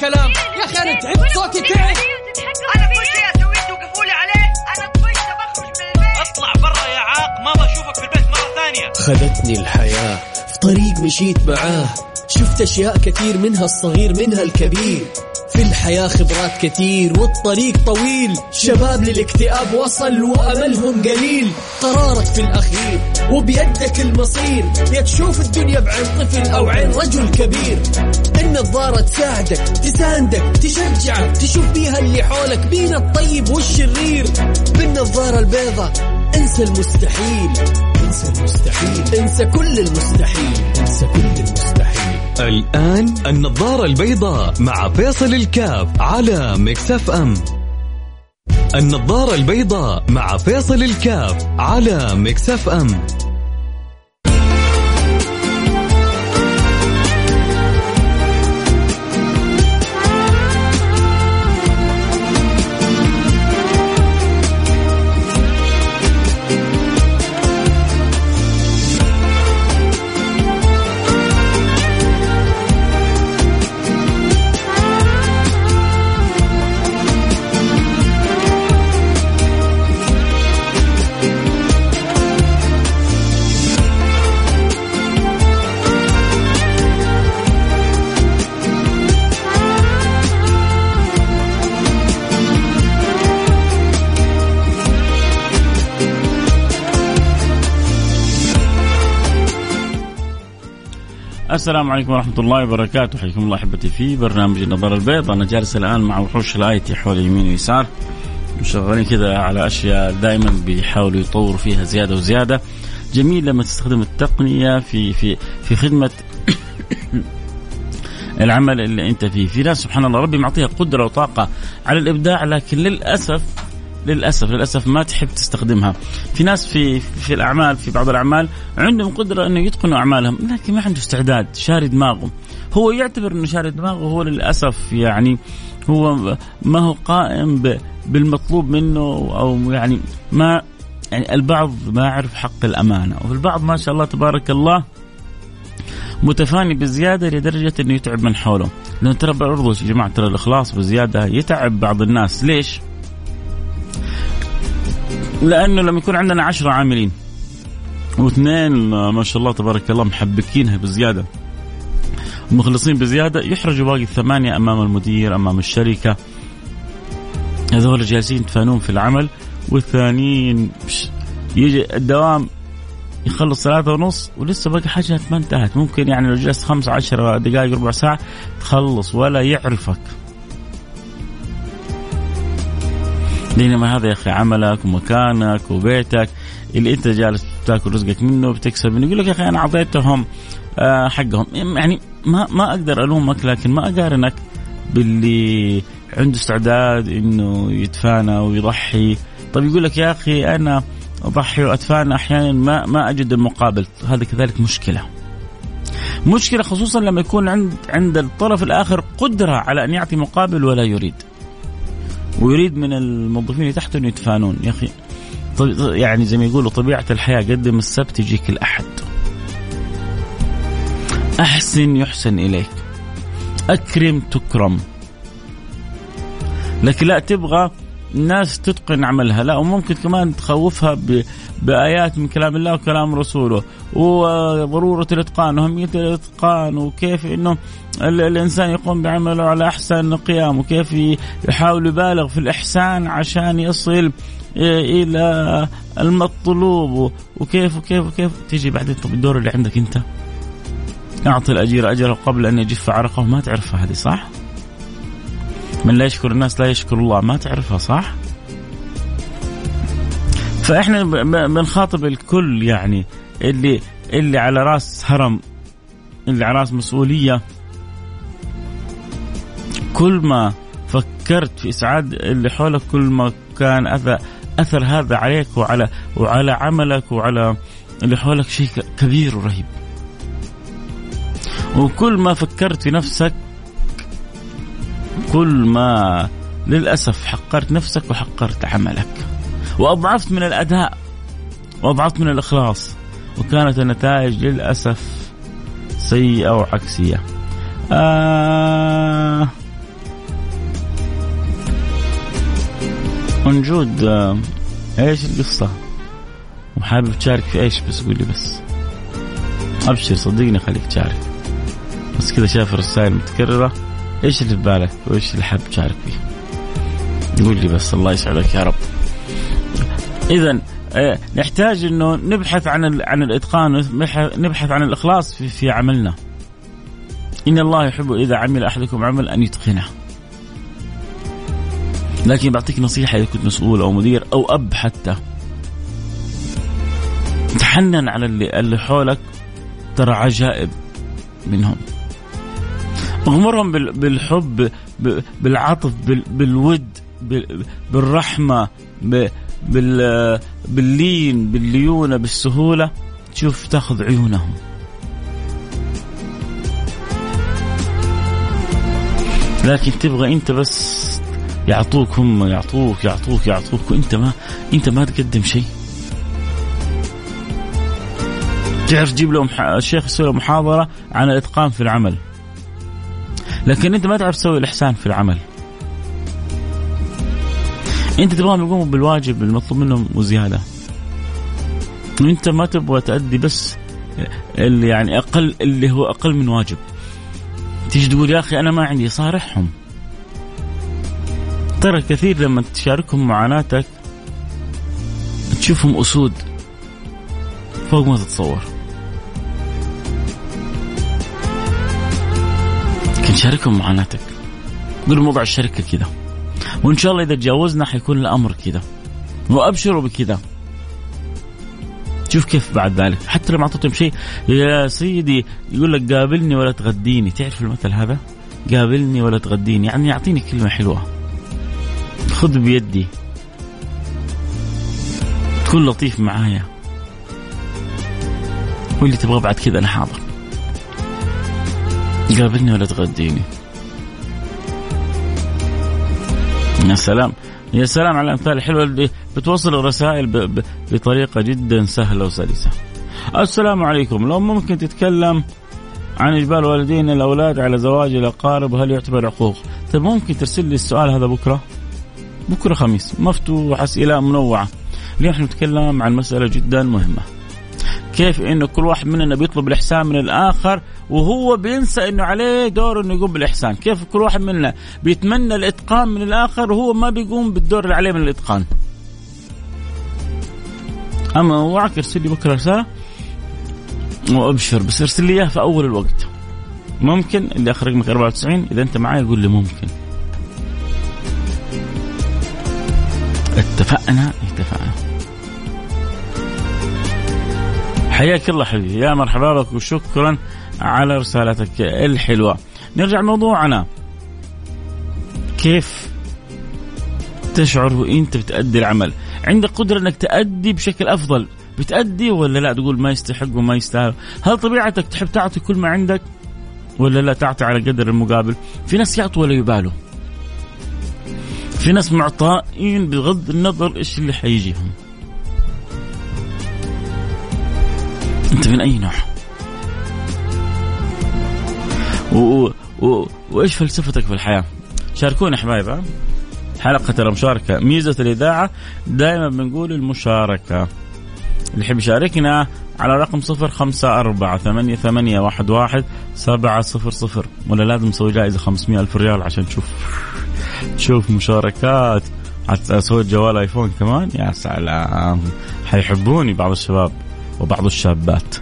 كلام. يا أخي أنا تعبت صوتي تعب أنا كل شيء اسويه توقفوا لي عليه. أنا طفشت بخرج من البيت. اطلع برا يا عاق ما بشوفك في البيت مرة ثانية. خذتني الحياة في طريق مشيت معاه. شفت أشياء كثير منها الصغير منها الكبير. في الحياة خبرات كثير والطريق طويل. شباب للاكتئاب وصل وأملهم قليل. قرارك في الأخير وبيدك المصير. يا تشوف الدنيا بعين طفل أو عين رجل كبير. النظارة تساعدك تساندك تشجعك تشوف بيها اللي حولك بين الطيب والشرير بالنظارة البيضة انسى المستحيل انسى المستحيل انسى كل المستحيل انسى كل المستحيل. الآن النظارة البيضاء مع فيصل الكاف على Mix FM. النظارة البيضاء مع فيصل الكاف على Mix FM. السلام عليكم ورحمة الله وبركاته. حياكم الله أحبتي في برنامج النظارة البيضاء أنا جالس الآن مع وحوش الآيتي حول يمين ويسار. شغالين كذا على أشياء دائما بيحاولوا يطوروا فيها زيادة وزيادة. جميل لما تستخدم التقنية في في في خدمة العمل اللي أنت فيه. في ناس سبحان الله ربي معطيها قدرة وطاقة على الإبداع لكن للأسف للأسف للأسف ما تحب تستخدمها. في ناس في في الأعمال في بعض الأعمال عندهم قدرة إنه يتقنوا أعمالهم لكن ما عنده استعداد شاري دماغه. هو يعتبر إنه شاري دماغه هو للأسف يعني هو ما هو قائم بالمطلوب منه أو يعني ما يعني البعض ما يعرف حق الأمانة. وفي البعض ما شاء الله تبارك الله متفاني بزيادة لدرجة إنه يتعب من حوله، لأن ترى برضو يا جماعة ترى الإخلاص بزيادة يتعب بعض الناس، ليش؟ لأنه لما يكون عندنا عشرة عاملين واثنين ما شاء الله تبارك الله محبكينها بزيادة مخلصين بزيادة يحرجوا باقي الثمانية أمام المدير أمام الشركة. هذول جالسين يتفانون في العمل والثانيين يجي الدوام يخلص ثلاثة ونص ولسه باقي حاجة ما انتهت. ممكن يعني لو جلست خمس عشر دقائق ربع ساعة تخلص ولا يعرفك. بينما هذا يا أخي عملك ومكانك وبيتك اللي أنت جالس تاكل رزقك منه بتكسب منه يقول لك يا أخي أنا اعطيتهم آه، حقهم. يعني ما ما أقدر ألومك لكن ما أقارنك باللي عنده استعداد إنه يتفانى ويضحي. طيب يقول لك يا أخي أنا أضحي وأتفانى أحيانا ما ما أجد المقابل. هذا كذلك مشكلة. مشكلة خصوصا لما يكون عند عند الطرف الآخر قدرة على أن يعطي مقابل ولا يريد. ويريد من الموظفين اللي تحته إنه يتفانون. يا أخي يعني زي ما يقولوا طبيعة الحياة قدم السبت يجيك الأحد. أحسن يحسن إليك. أكرم تكرم. لكن لا تبغى الناس تتقن عملها. لا وممكن كمان تخوفها بآيات من كلام الله وكلام رسوله. وضرورة الإتقان وأهمية الإتقان وكيف أنه الإنسان يقوم بعمله على أحسن قيام وكيف يحاول يبالغ في الإحسان عشان يصل إلى المطلوب وكيف وكيف وكيف تيجي بعدين طب الدور اللي عندك أنت أعطي الأجير أجره قبل أن يجف عرقه ما تعرفها هذه صح؟ من لا يشكر الناس لا يشكر الله ما تعرفها صح؟ فإحنا بنخاطب الكل يعني اللي اللي على راس هرم اللي على راس مسؤولية كل ما فكرت في إسعاد اللي حولك كل ما كان أثر أثر هذا عليك وعلى وعلى عملك وعلى اللي حولك شيء كبير ورهيب. وكل ما فكرت في نفسك كل ما للأسف حقرت نفسك وحقرت عملك. وأضعفت من الأداء وأضعفت من الإخلاص وكانت النتائج للأسف سيئة وعكسية آه منجود آه إيش القصة؟ وحابب تشارك في إيش؟ بس قولي بس. أبشر صدقني خليك تشارك. بس كذا شايف الرسائل متكررة. إيش اللي في بالك؟ وإيش اللي حابب تشارك فيه؟ قول لي بس الله يسعدك يا رب. اذا نحتاج إنه نبحث عن عن الإتقان نبحث عن الإخلاص في, في عملنا. إن الله يحب إذا عمل أحدكم عمل أن يتقنه. لكن بعطيك نصيحة إذا كنت مسؤول أو مدير أو أب حتى. تحنن على اللي, اللي حولك ترى عجائب منهم. اغمرهم بالحب بالعطف بالود بالرحمة باللين بالليونة بالسهولة تشوف تاخذ عيونهم. لكن تبغى انت بس يعطوك هم يعطوك يعطوك يعطوك وانت ما انت ما تقدم شيء. تعرف تجيب لهم الشيخ يسوي له محاضرة عن الإتقان في العمل. لكن انت ما تعرف تسوي الإحسان في العمل. انت تبغاهم يقوموا بالواجب المطلوب منهم وزيادة. وانت ما تبغى تأدي بس اللي يعني أقل اللي هو أقل من واجب. تيجي تقول يا أخي أنا ما عندي صارحهم. ترى كثير لما تشاركهم معاناتك تشوفهم أسود فوق ما تتصور. لكن شاركهم معاناتك؟ قول موضوع الشركة كذا. وإن شاء الله إذا تجاوزنا حيكون الأمر كذا. وأبشروا بكذا. شوف كيف بعد ذلك. حتى لما أعطيتهم شيء يا سيدي يقول لك قابلني ولا تغديني. تعرف المثل هذا؟ قابلني ولا تغديني. يعني يعطيني كلمة حلوة. خذ بيدي. كن لطيف معايا. واللي تبغى بعد كذا أنا حاضر قابلني ولا تغديني. يا سلام يا سلام على الأمثال الحلوة اللي بتوصل الرسائل بطريقة جدا سهلة وسلسة. السلام عليكم لو ممكن تتكلم عن اجبار والدين الأولاد على زواج الأقارب هل يعتبر عقوق؟ طيب ممكن ترسل لي السؤال هذا بكرة؟ بكرة خميس مفتوح أسئلة منوعة. اليوم نتكلم عن مسألة جدا مهمة. كيف إنه كل واحد مننا بيطلب الإحسان من الآخر وهو بينسى إنه عليه دور إنه يقوم بالإحسان، كيف كل واحد مننا بيتمنى الإتقان من الآخر وهو ما بيقوم بالدور اللي عليه من الإتقان. أما اوعك ارسل لي بكرة رسالة وأبشر بس ارسل لي إياها في أول الوقت. ممكن اللي اخر رقمك 94 إذا أنت معي قول لي ممكن. اتفقنا اتفقنا حياك الله حبيبي. يا مرحبا بك وشكرا على رسالتك الحلوة. نرجع لموضوعنا كيف تشعر وانت بتأدي العمل؟ عندك قدرة إنك تأدي بشكل أفضل. بتأدي ولا لا؟ تقول ما يستحق وما يستاهل. هل طبيعتك تحب تعطي كل ما عندك ولا لا تعطي على قدر المقابل؟ في ناس يعطوا ولا يبالوا. في ناس معطائين بغض النظر إيش اللي حيجيهم. أنت من أي نوع. وإيش فلسفتك في الحياة؟ شاركونا حبايب حلقة المشاركة ميزة الإذاعة دائما بنقول المشاركة. اللي يحب يشاركنا على رقم صفر خمسة أربعة ثمانية, ثمانية واحد, واحد سبعة صفر صفر. ولا لازم نسوي جائزة خمسمائة ألف ريال عشان تشوف تشوف مشاركات. أسوي جوال ايفون كمان؟ يا سلام. حيحبوني بعض الشباب. وبعض الشابات.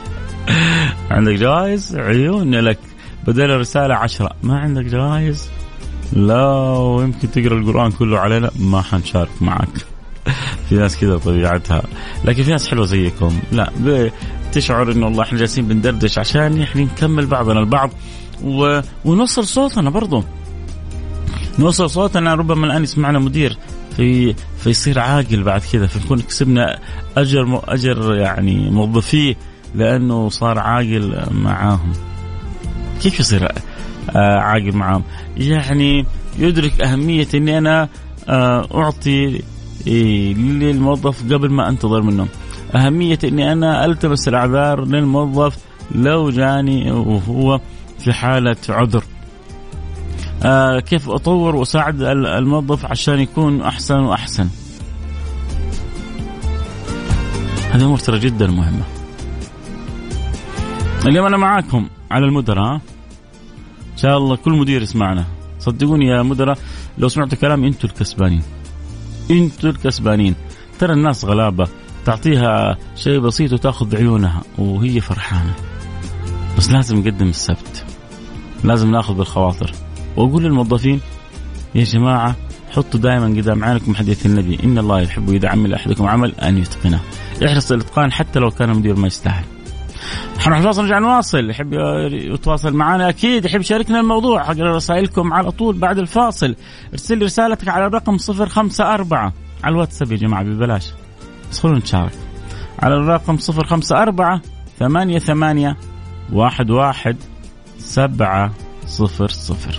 عندك جوائز؟ عيون لك. بدل الرسالة عشرة. ما عندك جوائز؟ لا ويمكن تقرأ القرآن كله علينا. ما حنشارك معك. في ناس كذا طبيعتها. لكن في ناس حلوة زيكم. لا تشعر انه والله إحنا جالسين بندردش عشان إحنا نكمل بعضنا البعض. و... ونوصل صوتنا برضو. نوصل صوتنا. ربما الآن يسمعنا مدير. في فيصير عاقل بعد كذا فنكون كسبنا أجر أجر يعني موظفيه لأنه صار عاقل معاهم. كيف يصير آه، عاقل معاهم؟ يعني يدرك أهمية إني أنا آه، أعطي للموظف قبل ما أنتظر منه أهمية إني أنا ألتمس الأعذار للموظف لو جاني وهو في حالة عذر. آه كيف أطور وأساعد الموظف عشان يكون أحسن وأحسن؟ هذه أمور ترى جدا مهمة. اليوم أنا معاكم على المدراء إن شاء الله كل مدير يسمعنا. صدقوني يا مدراء لو سمعتوا كلامي أنتم الكسبانين. أنتم الكسبانين. ترى الناس غلابة. تعطيها شيء بسيط وتأخذ بعيونها وهي فرحانة. بس لازم نقدم السبت. لازم نأخذ بالخواطر. وأقول للموظفين يا جماعة حطوا دائما قدام عينكم حديث النبي. إن الله يحب إذا عمل أحدكم عمل أن يتقنه. احرص الإتقان حتى لو كان المدير ما يستاهل. حنروح فاصل نرجع نواصل. يحب يتواصل معنا؟ أكيد. يحب يشاركنا الموضوع اقرا رسائلكم على طول بعد الفاصل. ارسل لي رسالتك على الرقم 054 على الواتساب يا جماعة ببلاش. بس خلونا نتشارك. على الرقم 054 ثمانية ثمانية واحد واحد سبعة صفر صفر.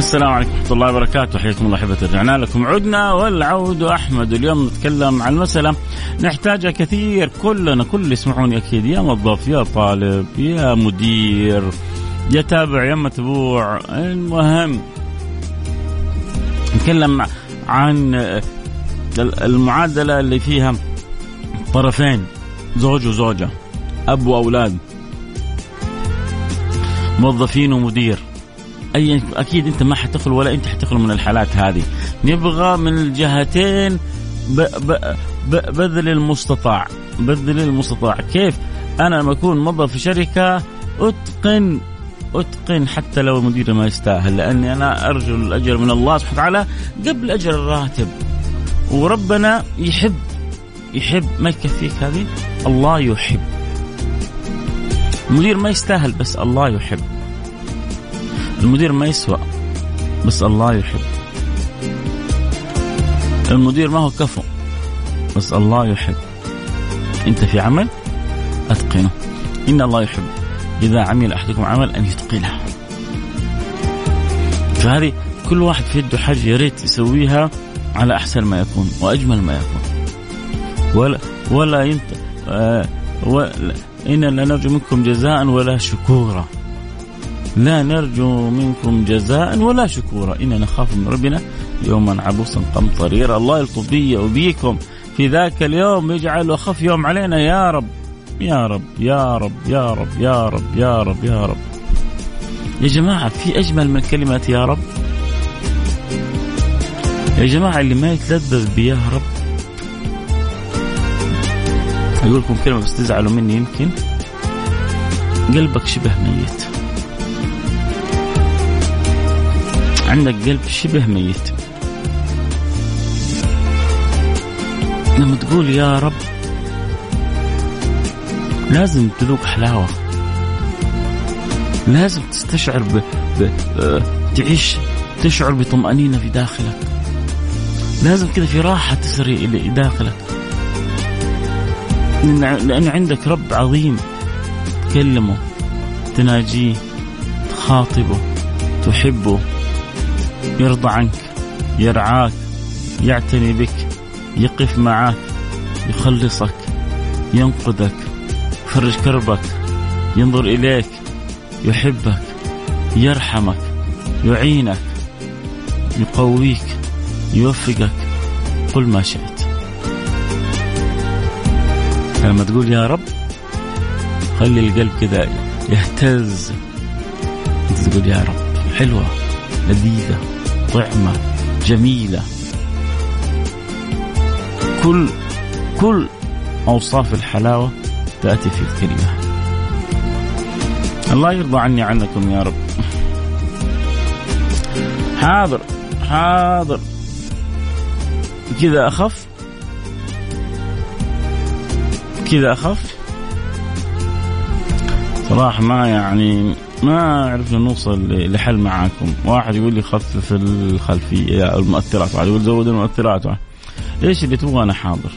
السلام عليكم ورحمة الله وبركاته. حياكم الله أحبة رجعنا لكم عدنا والعود أحمد. اليوم نتكلم عن مسألة نحتاجها كثير. كلنا كل اللي يسمعوني أكيد. يا موظف يا طالب يا مدير يا تابع يا متبوع. المهم نتكلم عن المعادلة اللي فيها طرفين زوج وزوجة أب وأولاد موظفين ومدير. أي أكيد أنت ما حتخلو ولا أنت حتخلو من الحالات هذه. نبغى من الجهتين ب ب ب بذل المستطاع. بذل المستطاع. كيف؟ أنا لما أكون موظف في شركة أتقن أتقن حتى لو المدير ما يستاهل لأني أنا أرجو الأجر من الله سبحانه وتعالى قبل أجر الراتب. وربنا يحب يحب ما يكفيك هذه؟ الله يحب. المدير ما يستاهل بس الله يحب. المدير ما يسوى بس الله يحب. المدير ما هو كفو بس الله يحب. أنت في عمل أتقنه. إن الله يحب. إذا عمل أحدكم عمل أن يتقنه. فهذه كل واحد في يده حاجة يا ريت يسويها على أحسن ما يكون وأجمل ما يكون. ولا ولا ينت آه ولا إننا نرجو منكم جزاء ولا شكورا. لا نرجو منكم جزاء ولا شكورا. إننا نخاف من ربنا يوما عبوسا قمطريرا. الله يلطف بي وبيكم في ذاك اليوم يجعل أخف يوم علينا. يا رب يا رب يا رب يا رب يا رب يا رب يا رب. يا جماعة في أجمل من كلمة يا رب. يا جماعة اللي ما يتلذذ بيا رب. أقول لكم كلمة بس تزعلوا مني يمكن. قلبك شبه ميت. عندك قلب شبه ميت. لما تقول يا رب لازم تذوق حلاوة. لازم تستشعر ب... ب... آه، تعيش تشعر بطمأنينة في داخلك. لازم كذا في راحة تسري إلى داخلك. لأن عندك رب عظيم. تكلمه تناجيه تخاطبه تحبه. يرضى عنك يرعاك يعتني بك يقف معك يخلصك ينقذك يفرج كربك ينظر إليك يحبك يرحمك يعينك يقويك يوفقك قل ما شئت. لما تقول يا رب خلي القلب كذا يهتز. تقول يا رب حلوة. لذيذة طعمة جميلة. كل كل أوصاف الحلاوة تأتي في الكلمة. الله يرضى عني عنكم يا رب. حاضر حاضر. كذا أخف؟ كذا أخف؟ صراحة ما يعني ما عرفنا نوصل لحل معاكم. واحد يقول لي خفف الخلفية المؤثرات واحد يقول زود المؤثرات. إيش اللي تبغى أنا حاضر؟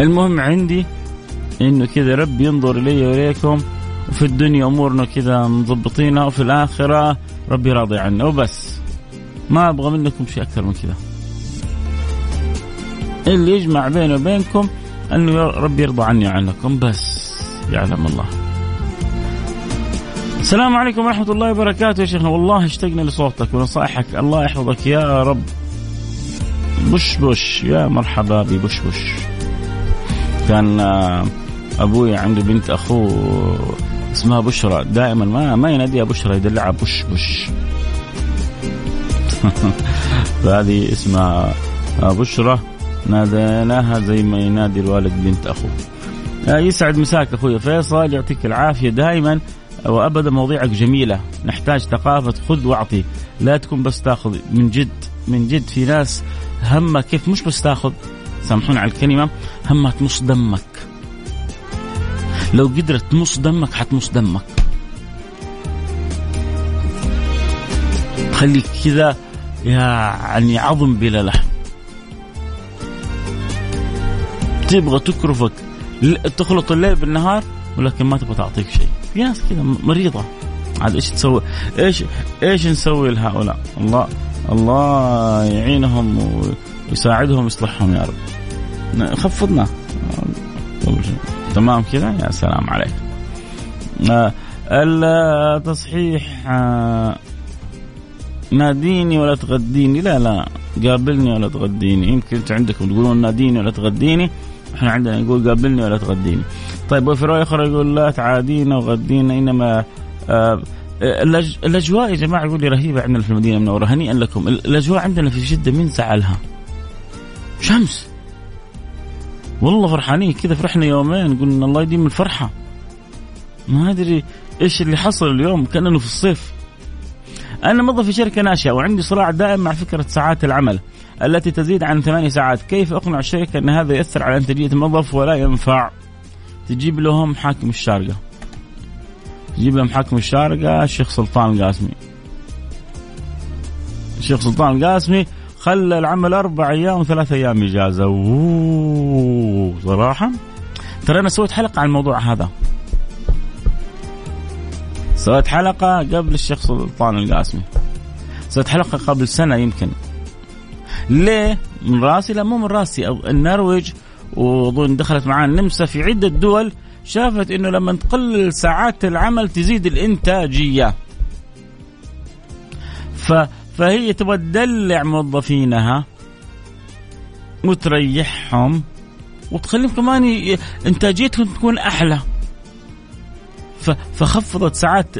المهم عندي إنه كذا رب ينظر إلي وإليكم وفي الدنيا أمورنا كذا مضبطينها وفي الآخرة ربي راضي عنا وبس. ما أبغى منكم شيء أكثر من كذا. اللي يجمع بيني وبينكم إنه ربي يرضى عني وعنكم بس. يعلم الله. السلام عليكم ورحمة الله وبركاته يا شيخنا. والله اشتقنا لصوتك ونصائحك. الله يحفظك يا رب. بش بش يا مرحبا ببش بش كان آه، أبوي عنده بنت أخوه اسمها بشرى. دائما ما ما يناديها بشرى يدلعها بش بش فهذه اسمها آه، بشرى. ناديناها زي ما ينادي الوالد بنت أخوه. آه، يسعد مساك أخوي فيصل. يعطيك العافية دائما. وأبدا مواضيعك جميلة. نحتاج ثقافة خذ واعطي. لا تكون بس تاخذ. من جد من جد في ناس همها كيف؟ مش بس تاخذ. سامحوني على الكلمة. همها تمص دمك. لو قدرت تمص دمك حتمص دمك. خليك كذا يعني عظم بلا لحم. تبغى تكرفك. تخلط الليل بالنهار ولكن ما تبغى تعطيك شيء. في ناس كذا مريضة. عاد إيش تسوي؟ إيش إيش نسوي لهؤلاء؟ الله الله يعينهم ويساعدهم ويصلحهم يا رب. خفضنا. تمام كذا؟ يا سلام عليك. آه، التصحيح آه، ناديني ولا تغديني؟ لا لا قابلني ولا تغديني. يمكن أنت عندكم تقولون ناديني ولا تغديني. إحنا عندنا نقول قابلني ولا تغديني. طيب وفي رواية أخرى يقول لا تعادينا وغدينا إنما آه الأجواء يا جماعة يقول لي رهيبة عندنا في المدينة المنورة هنيئا لكم الأجواء عندنا في جدة مين زعلها؟ شمس. والله فرحانين كذا فرحنا يومين قلنا الله يديم الفرحة. ما أدري إيش اللي حصل اليوم كانه في الصيف. أنا موظف في شركة ناشئة وعندي صراع دائم مع فكرة ساعات العمل التي تزيد عن ثمانية ساعات. كيف أقنع الشركة أن هذا ياثر على إنتاجية الموظف ولا ينفع؟ تجيب لهم حاكم الشارقة. تجيب لهم حاكم الشارقة الشيخ سلطان القاسمي. الشيخ سلطان القاسمي خلى العمل أربع أيام وثلاث أيام إجازة. أوه صراحة. ترى أنا سويت حلقة عن الموضوع هذا. سويت حلقة قبل الشيخ سلطان القاسمي. سويت حلقة قبل سنة يمكن. ليه؟ من راسي؟ لا مو من راسي النرويج وأظن دخلت معاه النمسا في عدة دول شافت إنه لما تقلل ساعات العمل تزيد الإنتاجية. ف فهي تبغى تدلع موظفينها وتريحهم وتخليهم كمان إنتاجيتهم تكون أحلى. فخفضت ساعات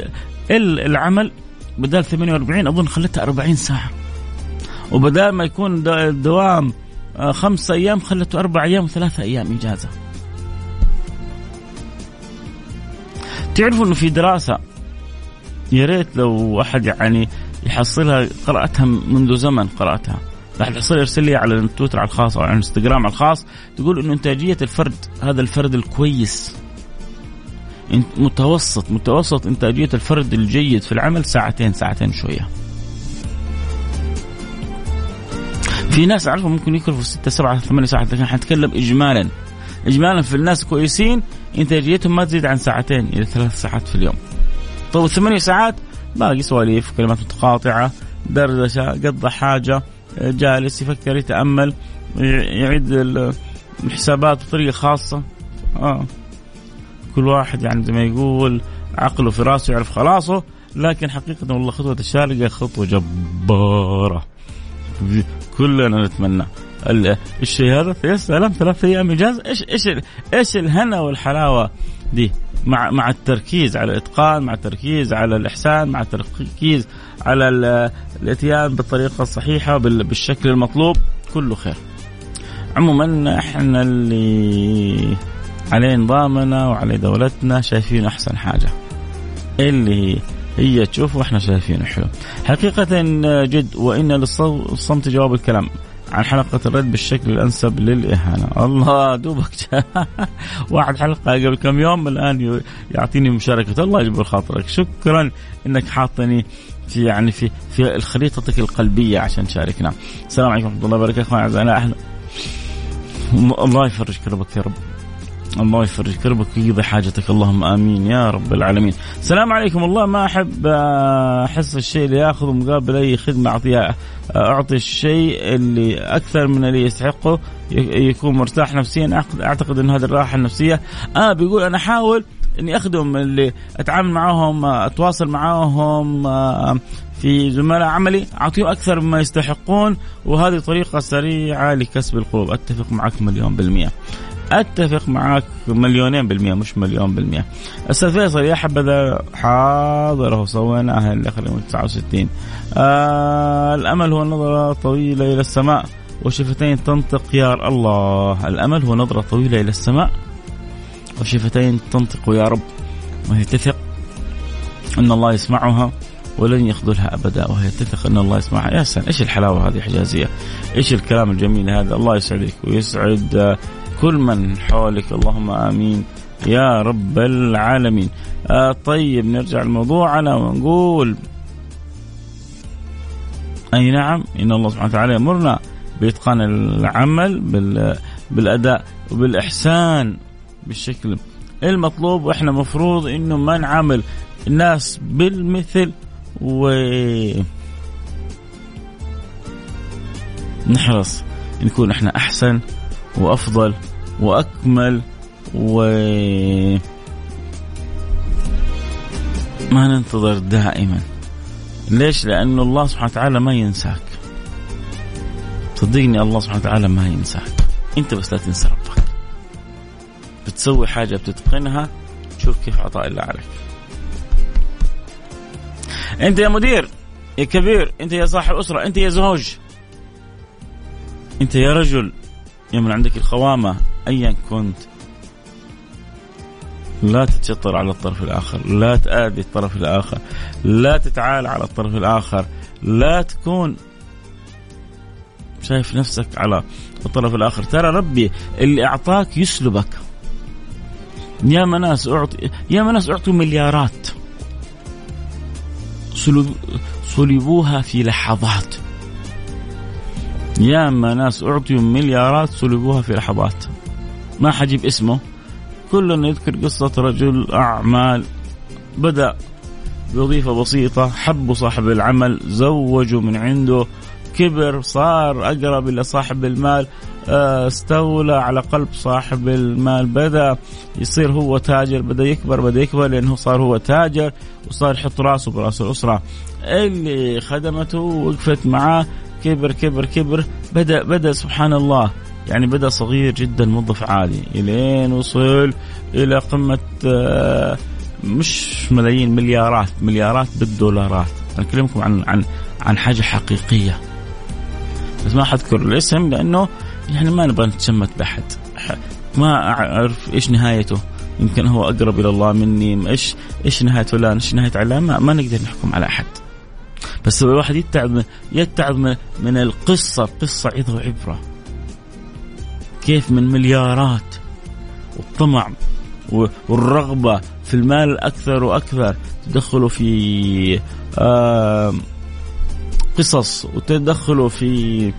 العمل بدل 48 أظن خلتها 40 ساعة. وبدال ما يكون الدوام خمسة أيام خلته أربع أيام وثلاثة أيام إجازة. تعرفوا إنه في دراسة يا ريت لو أحد يعني يحصلها قرأتها منذ زمن قرأتها. راح تحصل يرسل لي على التويتر على الخاص أو على الانستغرام على الخاص تقول إنه إنتاجية الفرد هذا الفرد الكويس. متوسط متوسط إنتاجية الفرد الجيد في العمل ساعتين ساعتين شوية. في ناس أعرفهم ممكن يكرفوا ستة سبعة ثمانية ساعات لكن حنتكلم اجمالا اجمالا في الناس كويسين إنتاجيتهم ما تزيد عن ساعتين إلى ثلاث ساعات في اليوم. طيب الثمانية ساعات باقي سواليف كلمات متقاطعة دردشة قضى حاجة جالس يفكر يتأمل يعيد الحسابات بطريقة خاصة آه. كل واحد يعني زي ما يقول عقله في راسه يعرف خلاصه لكن حقيقة والله خطوة الشارقة خطوة جبارة كلنا نتمنى. الشيء هذا يا سلام ثلاث أيام اجازه إيش إيش إيش الهنا والحلاوة دي؟ مع مع التركيز على الإتقان مع التركيز على الإحسان مع التركيز على الإتيان بالطريقة الصحيحة بالشكل المطلوب. كله خير. عموما إحنا اللي عليه نظامنا وعليه دولتنا شايفين أحسن حاجة. اللي هي تشوف وإحنا شايفينه حلو. حقيقة جد وإن للصمت جواب الكلام عن حلقة الرد بالشكل الأنسب للإهانة. الله دوبك واحد حلقة قبل كم يوم الآن يعطيني مشاركة. الله يجبر خاطرك. شكرا إنك حاطني في يعني في في خريطتك القلبية عشان تشاركنا. السلام عليكم ورحمة الله وبركاته. أعزائنا أهلا. الله يفرج كربك يا رب. الله يفرج كربك ويقضي حاجتك. اللهم آمين يا رب العالمين. السلام عليكم. والله ما أحب أحس الشيء اللي ياخذه مقابل أي خدمة اعطيها أعطي الشيء اللي أكثر من اللي يستحقه يكون مرتاح نفسيا. أعتقد إن هذه الراحة النفسية آه بيقول أنا أحاول إني أخدم اللي أتعامل معاهم أتواصل معاهم في زملاء عملي أعطيهم أكثر مما يستحقون. وهذه طريقة سريعة لكسب القلوب. أتفق معك مليون بالمئه أتفق معك مليونين بالمية مش مليون بالمية. أستاذ فيصل يا حبذا حاضر. أهو سويناها اللي خلينا 69 آه الأمل هو نظرة طويلة إلى السماء وشفتين تنطق يا الله. الأمل هو نظرة طويلة إلى السماء وشفتين تنطق يا رب. وهي تثق إن الله يسمعها ولن يخذلها أبدا. وهي تثق إن الله يسمعها. يا سلام إيش الحلاوة هذه حجازية؟ إيش الكلام الجميل هذا؟ الله يسعدك ويسعد كل من حولك. اللهم آمين. يا رب العالمين. آه طيب نرجع لموضوعنا ونقول أي نعم إن الله سبحانه وتعالى يأمرنا بإتقان العمل بالأداء وبالإحسان بالشكل المطلوب. وإحنا مفروض إنه ما نعامل الناس بالمثل و نحرص نكون إحنا أحسن وأفضل. وأكمل و ما ننتظر دائما. ليش؟ لأنه الله سبحانه وتعالى ما ينساك. صدقني الله سبحانه وتعالى ما ينساك. أنت بس لا تنسى ربك. بتسوي حاجة بتتقنها شوف كيف عطاء الله عليك. أنت يا مدير يا كبير أنت يا صاحب أسرة أنت يا زوج أنت يا رجل يا من عندك الخوامة أيا كنت لا تتشطر على الطرف الآخر لا تآذي الطرف الآخر لا تتعال على الطرف الآخر لا تكون شايف نفسك على الطرف الآخر. ترى ربي اللي أعطاك يسلبك. يا ناس أعطي يا ناس أعطوا مليارات. صلبوها في لحظات. ياما ناس أعطيوا مليارات صلبوها في لحظات. ما حجيب اسمه. كلنا يذكر قصة رجل أعمال بدأ بوظيفة بسيطة حبوا صاحب العمل زوجوا من عنده كبر صار أقرب إلى صاحب المال آه، استولى على قلب صاحب المال بدأ يصير هو تاجر بدأ يكبر بدأ يكبر لأنه صار هو تاجر وصار يحط راسه براس الأسرة. اللي خدمته وقفت معاه كبر كبر كبر بدأ بدأ سبحان الله يعني بدأ صغير جدا موظف عادي. إلين وصل إلى قمة آه، مش ملايين مليارات مليارات بالدولارات. أنا أكلمكم عن عن عن حاجة حقيقية. بس ما حذكر الاسم لأنه يعني ما نبغى نتشمت بأحد. ما أعرف إيش نهايته. يمكن هو أقرب إلى الله مني. إيش إيش نهاية فلان إيش نهاية علان ما, ما نقدر نحكم على أحد. بس الواحد يتعب يتعب من القصة القصة عظة وعبرة. كيف من مليارات. والطمع والرغبة في المال أكثر وأكثر تدخلوا في قصص وتدخلوا في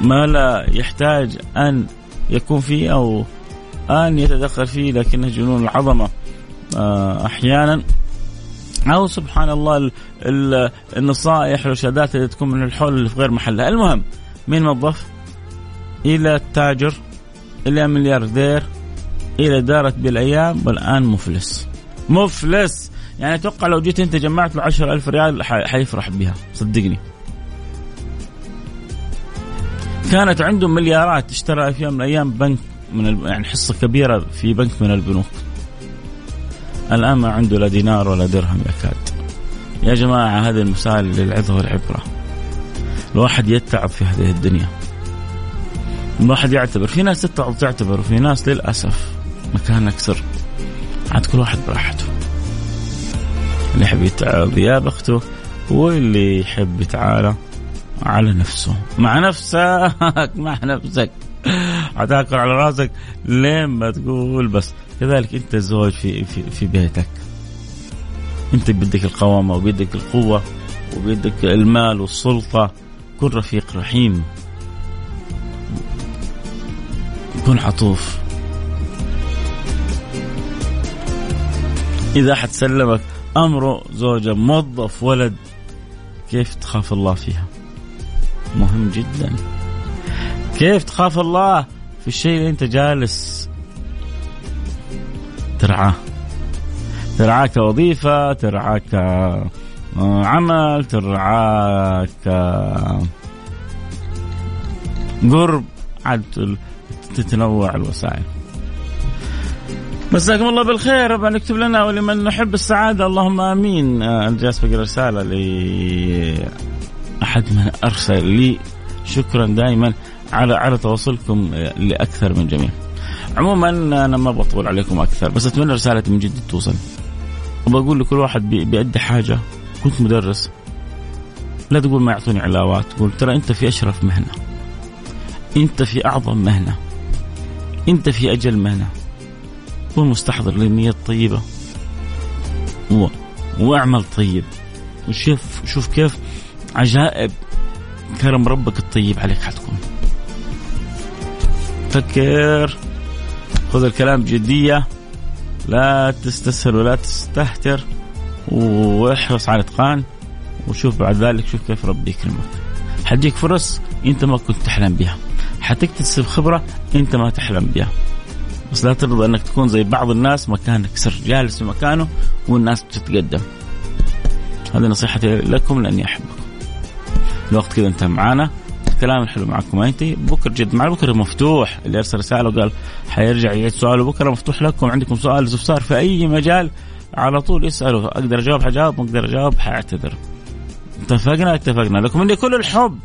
ما لا يحتاج أن يكون فيه أو أن يتدخل فيه لكنه جنون العظمة آه، أحيانا. أو سبحان الله النصائح والارشادات اللي تكون من الحول اللي في غير محلها. المهم من موظف إلى التاجر إلى ملياردير إلى دارت بالأيام والآن مفلس. مفلس! يعني أتوقع لو جيت أنت جمعت له 10000 ريال حيفرح بها. صدقني. كانت عنده مليارات اشترى في يوم من الأيام بنك من الب... يعني حصة كبيرة في بنك من البنوك. الآن ما عنده لا دينار ولا درهم يكاد. يا جماعة هذه المسائل للعظه والعبرة. الواحد يتعب في هذه الدنيا. الواحد يعتبر في ناس تتعب تعتبر وفي ناس للأسف مكانك سر عاد كل واحد براحته. اللي يحب يتعب يا بخته واللي يحب يتعالى على نفسه. مع نفسك مع نفسك. حتاكل على راسك لين ما تقول بس. كذلك أنت الزوج في في, في بيتك. أنت بيدك القوامة وبيدك القوة وبيدك المال والسلطة. كن رفيق رحيم. كن عطوف. إذا أحد سلمك امره زوجه موظف ولد كيف تخاف الله فيها؟ مهم جدا. كيف تخاف الله في الشيء اللي أنت جالس ترعاه؟ ترعاه كوظيفة ترعاه كعمل ترعاه قرب. عاد تتنوع الوسائل. مساكم الله بالخير. ربنا يكتب لنا ولمن نحب السعادة. اللهم آمين. أنا جالس بقرأ رسالة لأحد من أرسل لي. شكرا دائما على على تواصلكم لأكثر من جميع. عموما أنا ما بطول عليكم أكثر بس أتمنى رسالتي من جد توصل. وبقول لكل واحد بيأدي حاجة. كنت مدرس لا تقول ما يعطوني علاوات تقول ترى أنت في أشرف مهنة أنت في أعظم مهنة أنت في أجل مهنة كن مستحضر للنية الطيبة و... واعمل طيب. وشوف شوف كيف عجائب كرم ربك الطيب عليك حتكون. فكر خذ الكلام بجدية لا تستسهل ولا تستهتر. واحرص على الاتقان وشوف بعد ذلك شوف كيف ربي يكرمك. حتجيك فرص انت ما كنت تحلم بها. حتكتسب خبرة انت ما تحلم بها. بس لا ترضى انك تكون زي بعض الناس مكانك سر جالس في مكانه والناس بتتقدم. هذه نصيحتي لكم لأني أحبكم. الوقت كذا انتهى معانا. الكلام الحلو معكم أنت. بكرة جد مع بكرة مفتوح. اللي أرسل رسالة وقال حيرجع يعيد سؤاله بكرة مفتوح لكم. عندكم سؤال استفسار في أي مجال على طول اسالوا أقدر أجاوب؟ حجاوب ما أقدر أجاوب؟ حاعتذر. اتفقنا؟ اتفقنا. لكم مني كل الحب.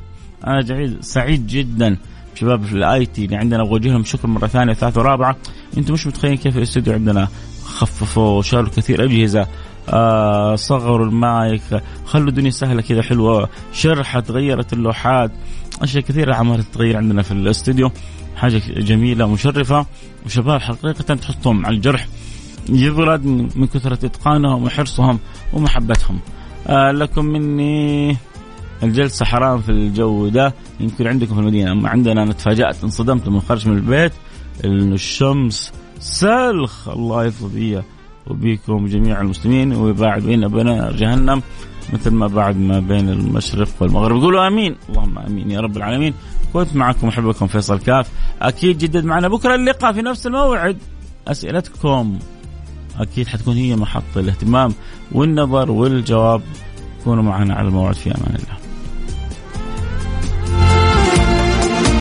أنا جعيد سعيد جدا. شباب في ال IT اللي عندنا أبغى لهم شكر مرة ثانية ثالثة ورابعة. أنتم مش متخيلين كيف الاستوديو عندنا خففوا وشالوا كثير أجهزة. آه صغروا المايك. خلوا الدنيا سهلة كذا حلوة. شرحت غيرت اللوحات. أشياء كثيرة عملت تغير عندنا في الاستوديو. حاجة جميلة مشرفة. وشباب حقيقة تحطهم على الجرح. يبرد من كثرة إتقانهم وحرصهم ومحبتهم. آه لكم مني الجلسة حرام في الجو ده. يمكن عندكم في المدينة أما عندنا أنا تفاجأت انصدمت لما خرج من البيت. إنه الشمس سلخ الله يلطف بيا وبيكم جميع المسلمين ويباعد بين بين جهنم مثل ما بعد ما بين المشرق والمغرب. قولوا آمين. اللهم آمين يا رب العالمين. كنت معكم أحبكم فيصل كاف. أكيد جدد معنا بكرة اللقاء في نفس الموعد. أسئلتكم. أكيد حتكون هي محط الاهتمام والنظر والجواب. كونوا معنا على الموعد. في أمان الله.